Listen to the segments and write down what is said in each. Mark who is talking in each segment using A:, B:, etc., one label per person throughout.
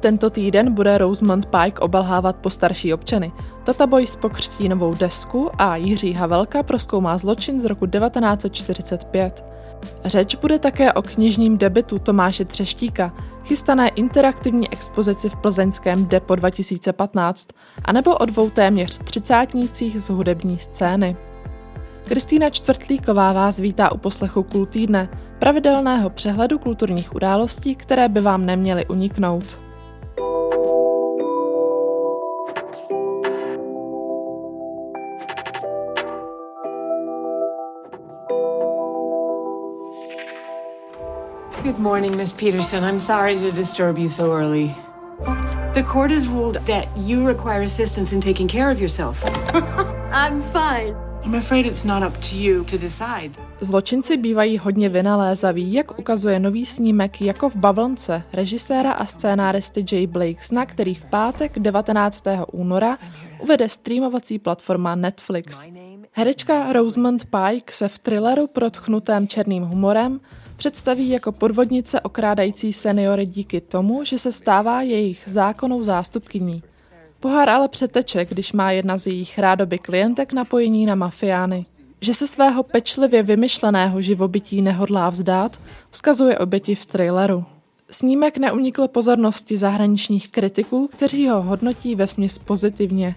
A: Tento týden bude Rosemont Pike obelhávat po starší občany. Tata Boys pokřtí novou desku a Jiří Havelka proskoumá zločin z roku 1945. Řeč bude také o knižním debitu Tomáše Třeštíka, chystané interaktivní expozici v plzeňském Depo 2015, anebo o dvou téměř třicátnících z hudební scény. Kristýna Čtvrtlíková vás vítá u poslechu Kultýdne, pravidelného přehledu kulturních událostí, které by vám neměly uniknout.
B: Morning, Miss Peterson. I'm sorry to disturb you so early. The court has ruled that you require assistance in taking care of yourself.
C: I'm fine.
B: I'm afraid it's not up to you to decide.
A: Zločinci bývají hodně vynalézaví, jak ukazuje nový snímek Jako v bavlnce režiséra a scénáristy Jay Blakesna, který v pátek 19. února uvede streamovací platforma Netflix. Herečka Rosamund Pike se v thrilleru protchnutém černým humorem představí jako podvodnice okrádající seniory díky tomu, že se stává jejich zákonnou zástupkyní. Pohár ale přeteče, když má jedna z jejich rádoby klientek napojení na mafiány. Že se svého pečlivě vymyšleného živobytí nehodlá vzdát, vzkazuje oběti v traileru. Snímek neunikl pozornosti zahraničních kritiků, kteří ho hodnotí vesměs pozitivně.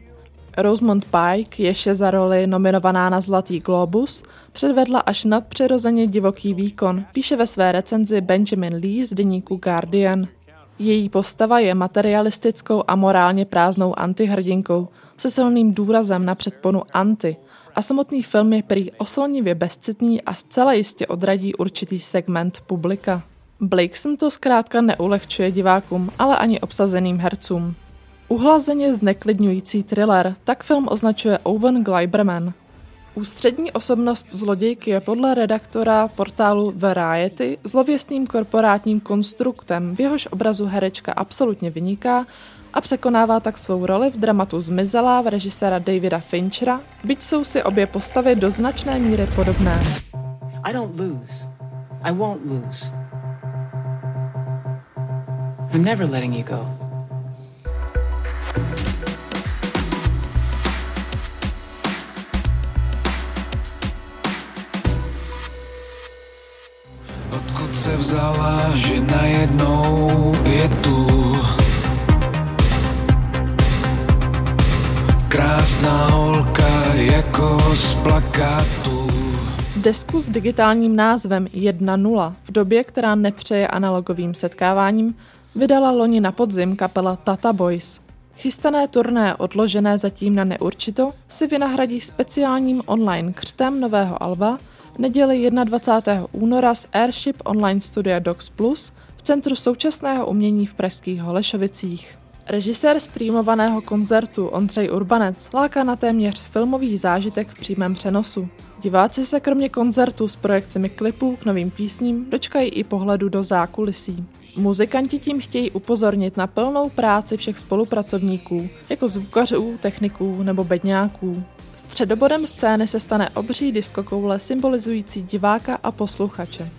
A: Rosemont Pike, jež za roli nominovaná na Zlatý globus, předvedla až nadpřirozeně divoký výkon, píše ve své recenzi Benjamin Lee z deníku Guardian. Její postava je materialistickou a morálně prázdnou antihrdinkou se silným důrazem na předponu anti a samotný film je prý oslnivě bezcitný a zcela jistě odradí určitý segment publika. Blakeson to zkrátka neulehčuje divákům, ale ani obsazeným hercům. Uhlazeně zneklidňující thriller tak film označuje Owen Gleiberman. Ústřední osobnost zlodějky je podle redaktora portálu Variety zlověstným korporátním konstruktem, v jehož obrazu herečka absolutně vyniká a překonává tak svou roli v dramatu Zmizelá v režiséra Davida Finchera, byť jsou si obě postavy do značné míry podobné. I don't lose. I won't lose. I'm never letting you go.
D: Vzala, že najednou je tu. Krásná holka jako z plakátu
A: Desku s digitálním názvem 1.0 v době, která nepřeje analogovým setkáváním, vydala loni na podzim kapela Tata Boys. Chystané turné, odložené zatím na neurčito, si vynahradí speciálním online křtem nového alba neděli 21. února z Airship Online Studia Docs Plus v Centru současného umění v pražských Holešovicích. Režisér streamovaného koncertu Ondřej Urbanec láká na téměř filmový zážitek v přímém přenosu. Diváci se kromě koncertu s projekcemi klipů k novým písním dočkají i pohledu do zákulisí. Muzikanti tím chtějí upozornit na plnou práci všech spolupracovníků, jako zvukařů, techniků nebo bedňáků. Středobodem scény se stane obří diskokoule symbolizující diváka a posluchače.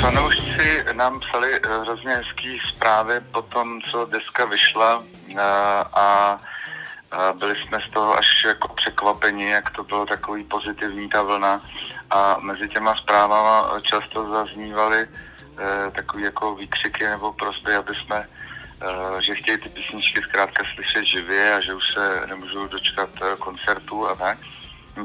E: Fanoušci nám psali eh, hrozně hezký zprávy po tom, co deska vyšla eh, a byli jsme z toho až jako překvapeni, jak to bylo takový pozitivní ta vlna a mezi těma zprávama často zaznívaly eh, takový jako výkřiky nebo prosby, aby jsme eh, že chtějí ty písničky zkrátka slyšet živě a že už se nemůžou dočkat eh, koncertů a tak.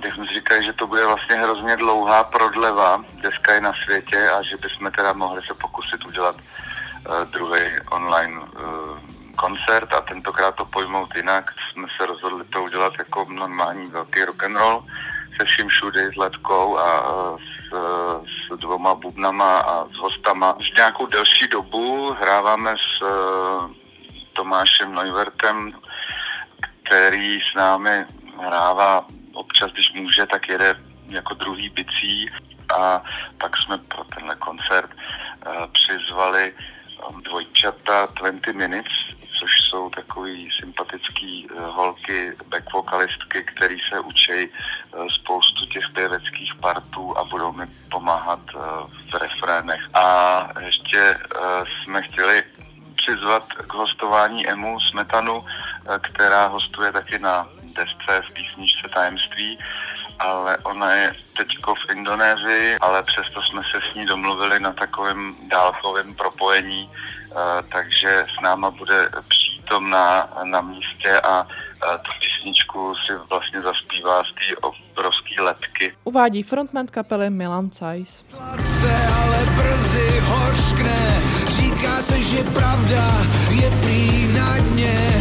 E: Tak jsme si říkali, že to bude vlastně hrozně dlouhá prodleva, deska je na světě a že bychom teda mohli se pokusit udělat uh, druhý online uh, koncert a tentokrát to pojmout jinak. Jsme se rozhodli to udělat jako normální velký rock and roll se vším všudy, s letkou a s, s dvoma bubnama a s hostama. Už nějakou delší dobu hráváme s uh, Tomášem Neuwertem, který s námi hrává. Občas, když může, tak jede jako druhý bicí. A pak jsme pro tenhle koncert uh, přizvali dvojčata 20 Minutes, což jsou takový sympatický eh, holky, back vokalistky, který se učí eh, spoustu těch pěveckých partů a budou mi pomáhat v refrénech. A ještě jsme chtěli přizvat k hostování Emu Smetanu, která hostuje taky na desce v písničce Tajemství ale ona je teďko v Indonésii, ale přesto jsme se s ní domluvili na takovém dálkovém propojení, eh, takže s náma bude přítomná na místě a tu písničku si vlastně zaspívá z té obrovské letky.
A: Uvádí frontman kapely Milan Cajs.
D: ale brzy hořkne, říká se, že pravda je prý na dně,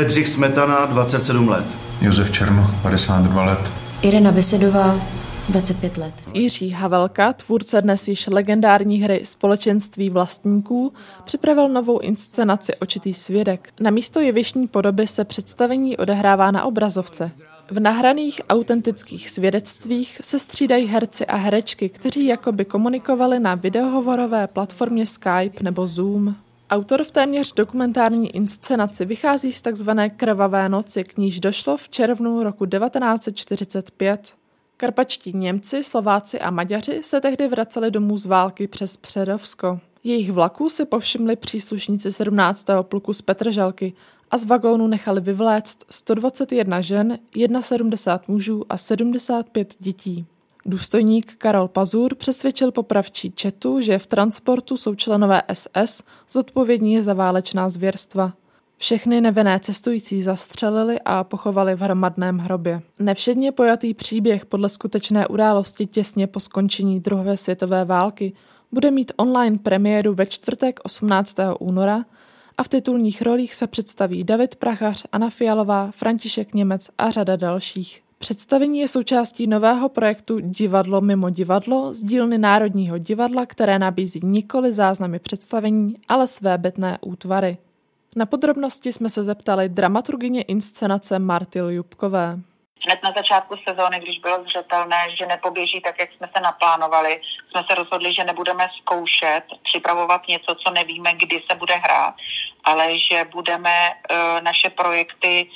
F: Bedřich Smetana, 27 let.
G: Josef Černoch, 52 let.
H: Irena Besedová, 25 let.
A: Jiří Havelka, tvůrce dnes již legendární hry Společenství vlastníků, připravil novou inscenaci Očitý svědek. Na místo jevišní podoby se představení odehrává na obrazovce. V nahraných autentických svědectvích se střídají herci a herečky, kteří jakoby komunikovali na videohovorové platformě Skype nebo Zoom. Autor v téměř dokumentární inscenaci vychází z takzvané Krvavé noci, k níž došlo v červnu roku 1945. Karpačtí Němci, Slováci a Maďaři se tehdy vraceli domů z války přes Předovsko. Jejich vlaků si povšimli příslušníci 17. pluku z Petržalky a z vagónu nechali vyvléct 121 žen, 71 mužů a 75 dětí. Důstojník Karol Pazur přesvědčil popravčí Četu, že v transportu jsou členové SS zodpovědní za válečná zvěrstva. Všechny nevinné cestující zastřelili a pochovali v hromadném hrobě. Nevšedně pojatý příběh podle skutečné události těsně po skončení druhé světové války bude mít online premiéru ve čtvrtek 18. února a v titulních rolích se představí David Prachař, Anna Fialová, František Němec a řada dalších. Představení je součástí nového projektu Divadlo mimo divadlo z dílny Národního divadla, které nabízí nikoli záznamy představení, ale své bytné útvary. Na podrobnosti jsme se zeptali dramaturgině inscenace Marty Ljubkové.
I: Hned na začátku sezóny, když bylo zřetelné, že nepoběží tak, jak jsme se naplánovali, jsme se rozhodli, že nebudeme zkoušet připravovat něco, co nevíme, kdy se bude hrát, ale že budeme uh, naše projekty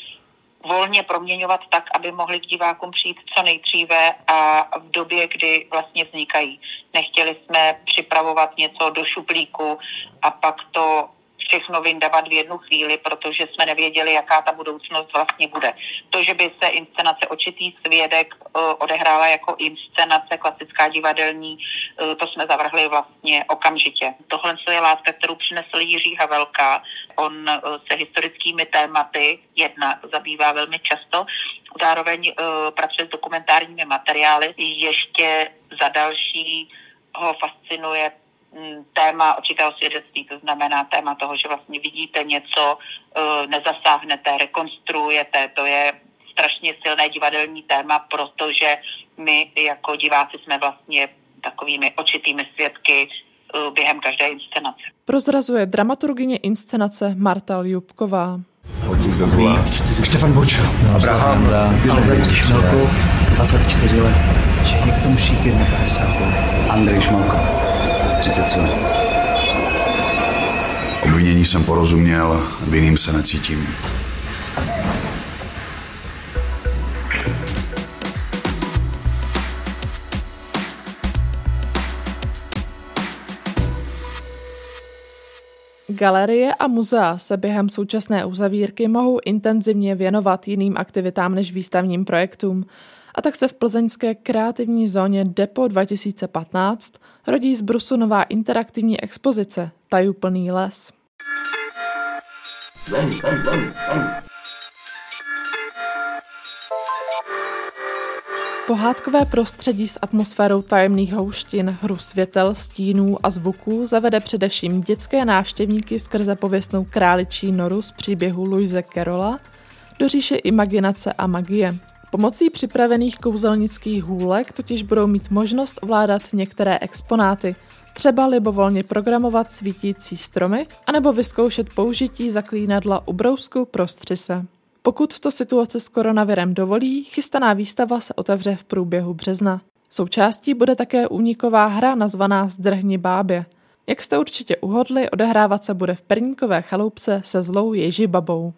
I: volně proměňovat tak, aby mohli k divákům přijít co nejdříve a v době, kdy vlastně vznikají. Nechtěli jsme připravovat něco do šuplíku a pak to všechno vyndavat v jednu chvíli, protože jsme nevěděli, jaká ta budoucnost vlastně bude. To, že by se inscenace Očitý svědek uh, odehrála jako inscenace klasická divadelní, uh, to jsme zavrhli vlastně okamžitě. Tohle je látka, kterou přinesl Jiří Havelka. On uh, se historickými tématy jedna zabývá velmi často, zároveň pracuje s dokumentárními materiály. Ještě za další ho fascinuje téma očitého svědectví, to znamená téma toho, že vlastně vidíte něco, eh, nezasáhnete, rekonstruujete, to je strašně silné divadelní téma, protože my jako diváci jsme vlastně takovými očitými svědky eh, během každé inscenace.
A: Prozrazuje dramaturgině inscenace Marta Ljubková.
F: Štefan Boča.
J: Abraham,
F: Albert Šmelko,
J: 24 let.
F: Čeněk Tomšík, 51 let.
J: Andrej Šmelko. 33 let.
K: Obvinění jsem porozuměl, vinným se necítím.
A: Galerie a muzea se během současné uzavírky mohou intenzivně věnovat jiným aktivitám než výstavním projektům a tak se v plzeňské kreativní zóně Depo 2015 rodí z Brusu nová interaktivní expozice Tajuplný les. Pohádkové prostředí s atmosférou tajemných houštin, hru světel, stínů a zvuků zavede především dětské návštěvníky skrze pověstnou králičí noru z příběhu Louise Carola do říše imaginace a magie. Pomocí připravených kouzelnických hůlek totiž budou mít možnost ovládat některé exponáty, třeba libovolně programovat svítící stromy, anebo vyzkoušet použití zaklínadla u brousku pro střise. Pokud to situace s koronavirem dovolí, chystaná výstava se otevře v průběhu března. Součástí bude také úniková hra nazvaná Zdrhni bábě. Jak jste určitě uhodli, odehrávat se bude v Perníkové chaloupce se zlou Ježi babou.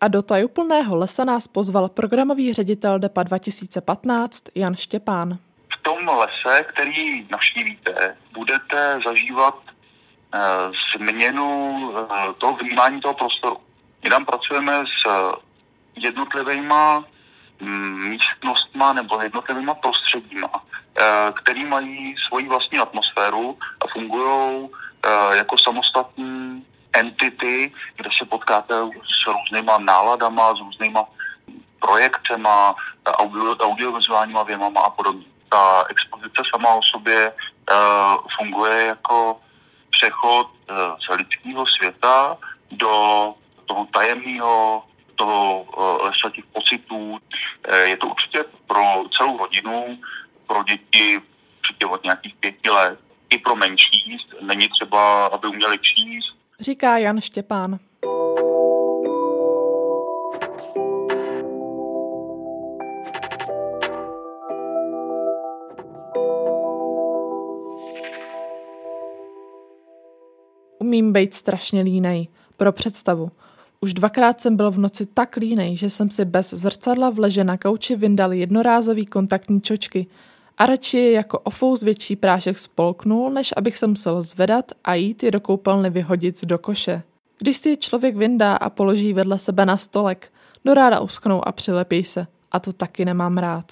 A: A do tajuplného lesa nás pozval programový ředitel DEPA 2015 Jan Štěpán.
L: V tom lese, který navštívíte, budete zažívat e, změnu e, toho vnímání toho prostoru. My tam pracujeme s jednotlivýma mm, místnostma nebo jednotlivýma prostředíma, který mají svoji vlastní atmosféru a fungují jako samostatní entity, kde se potkáte s různýma náladama, s různýma projekcema, audio, audiovizuálníma věmama a podobně. Ta expozice sama o sobě uh, funguje jako přechod uh, z lidského světa do toho tajemného, toho uh, lesa těch pocitů. Uh, je to určitě pro celou rodinu, pro děti určitě od nějakých pěti let, i pro menší. Není třeba, aby uměli číst,
A: říká Jan Štěpán. Umím být strašně línej. Pro představu. Už dvakrát jsem byl v noci tak línej, že jsem si bez zrcadla v leže na kauči vyndal jednorázový kontaktní čočky – a radši je jako ofous větší prášek spolknul, než abych se musel zvedat a jít je do koupelny vyhodit do koše. Když si je člověk vyndá a položí vedle sebe na stolek, do ráda usknou a přilepí se. A to taky nemám rád.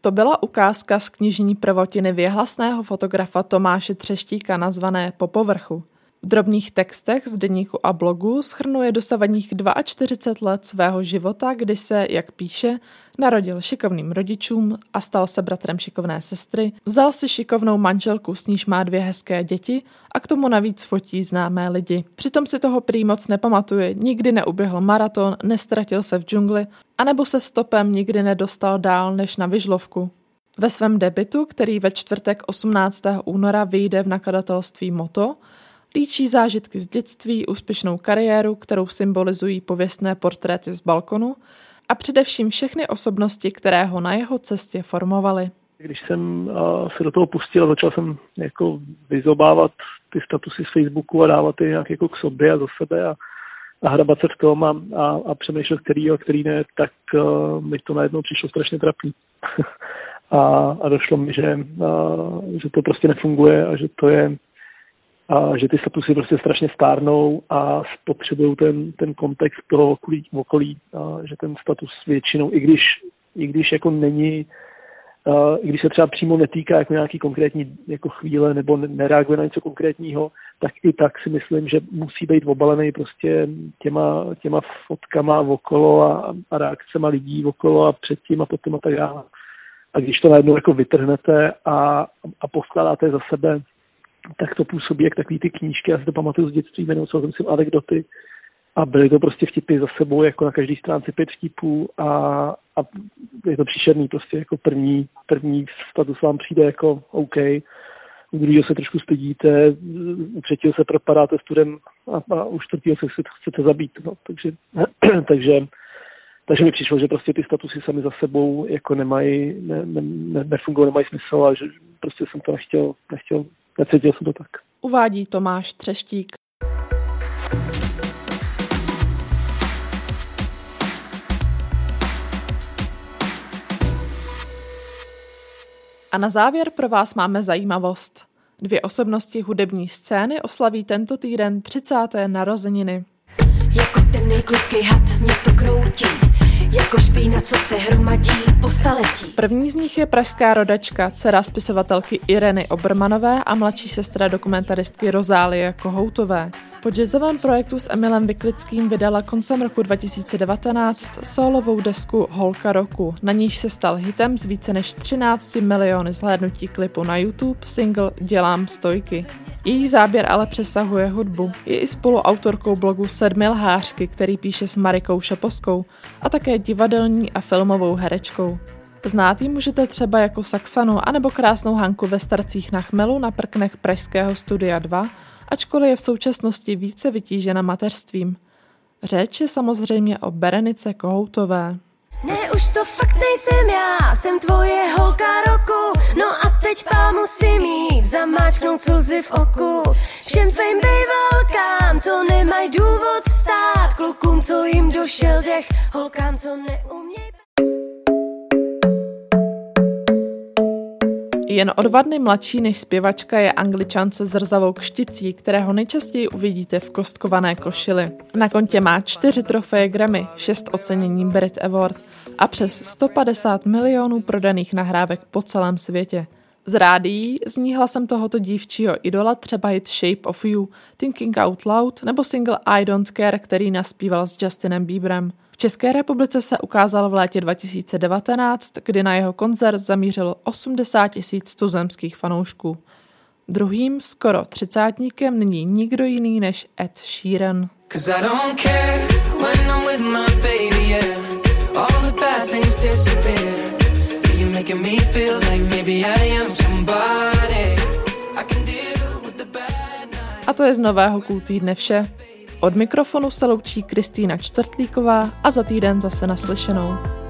A: To byla ukázka z knižní prvotiny věhlasného fotografa Tomáše Třeštíka nazvané Po povrchu. V drobných textech z deníku a blogu schrnuje dosavadních 42 let svého života, kdy se, jak píše, narodil šikovným rodičům a stal se bratrem šikovné sestry, vzal si šikovnou manželku, s níž má dvě hezké děti a k tomu navíc fotí známé lidi. Přitom si toho prý moc nepamatuje, nikdy neuběhl maraton, nestratil se v džungli, anebo se stopem nikdy nedostal dál než na vyžlovku. Ve svém debitu, který ve čtvrtek 18. února vyjde v nakladatelství Moto, Líčí zážitky z dětství, úspěšnou kariéru, kterou symbolizují pověstné portréty z balkonu a především všechny osobnosti, které ho na jeho cestě formovaly.
M: Když jsem se do toho pustil, začal jsem jako vyzobávat ty statusy z Facebooku a dávat je nějak jako k sobě a za sebe a, a hrabat se v tom a, a, a přemýšlet, který a který ne, tak uh, mi to najednou přišlo strašně trapný. a, a došlo mi, že, uh, že to prostě nefunguje a že to je a že ty statusy prostě strašně stárnou a spotřebují ten, ten kontext toho okolí, okolí a že ten status většinou, i když, i když jako není, a i když se třeba přímo netýká jako nějaký konkrétní jako chvíle nebo nereaguje na něco konkrétního, tak i tak si myslím, že musí být obalený prostě těma, těma fotkama okolo a, a reakcema lidí okolo a předtím a potom a tak dále. A když to najednou jako vytrhnete a, a poskládáte za sebe tak to působí jak takový ty knížky, já si to pamatuju z dětství, jmenuji se myslím anekdoty. A byly to prostě vtipy za sebou, jako na každý stránce pět vtipů. A, a je to příšerný, prostě jako první, první status vám přijde jako OK, u druhého se trošku stydíte, u třetího se propadáte studem a, a u čtvrtého se chcete zabít, no, takže, takže takže mi přišlo, že prostě ty statusy sami za sebou jako nemají, ne, ne, ne, nefungují, nemají smysl a že prostě jsem to nechtěl, nechtěl necítil jsem to tak.
A: Uvádí Tomáš Třeštík. A na závěr pro vás máme zajímavost. Dvě osobnosti hudební scény oslaví tento týden 30. narozeniny. Jako ten nejkluský had mě to kroutí jako špína, co se hromadí po staletí. První z nich je pražská rodačka, dcera spisovatelky Ireny Obermanové a mladší sestra dokumentaristky Rozálie Kohoutové. Po jazzovém projektu s Emilem Vyklickým vydala koncem roku 2019 solovou desku Holka roku, na níž se stal hitem z více než 13 miliony zhlédnutí klipu na YouTube single Dělám stojky. Její záběr ale přesahuje hudbu. Je i spoluautorkou blogu Sedmi lhářky, který píše s Marikou Šaposkou a také divadelní a filmovou herečkou. Znát ji můžete třeba jako Saxanu anebo krásnou Hanku ve starcích na chmelu na prknech Pražského studia 2, ačkoliv je v současnosti více vytížena mateřstvím. Řeč je samozřejmě o Berenice Kohoutové.
N: Ne, už to fakt nejsem já, jsem tvoje holka roku No a teď pá musím jít, zamáčknout slzy v oku Všem tvým bejvalkám, co nemají důvod vstát Klukům, co jim došel dech, holkám, co neumějí
A: Jen o dva dny mladší než zpěvačka je angličance s rzavou kšticí, kterého nejčastěji uvidíte v kostkované košili. Na kontě má čtyři trofeje Grammy, šest ocenění Brit Award a přes 150 milionů prodaných nahrávek po celém světě. Z rádií zní hlasem tohoto dívčího idola třeba hit Shape of You, Thinking Out Loud nebo single I Don't Care, který naspíval s Justinem Bieberem. České republice se ukázal v létě 2019, kdy na jeho koncert zamířilo 80 tisíc tuzemských fanoušků. Druhým, skoro třicátníkem, není nikdo jiný než Ed Sheeran. A to je z nového kůl týdne vše. Od mikrofonu se loučí Kristýna Čtvrtlíková a za týden zase naslyšenou.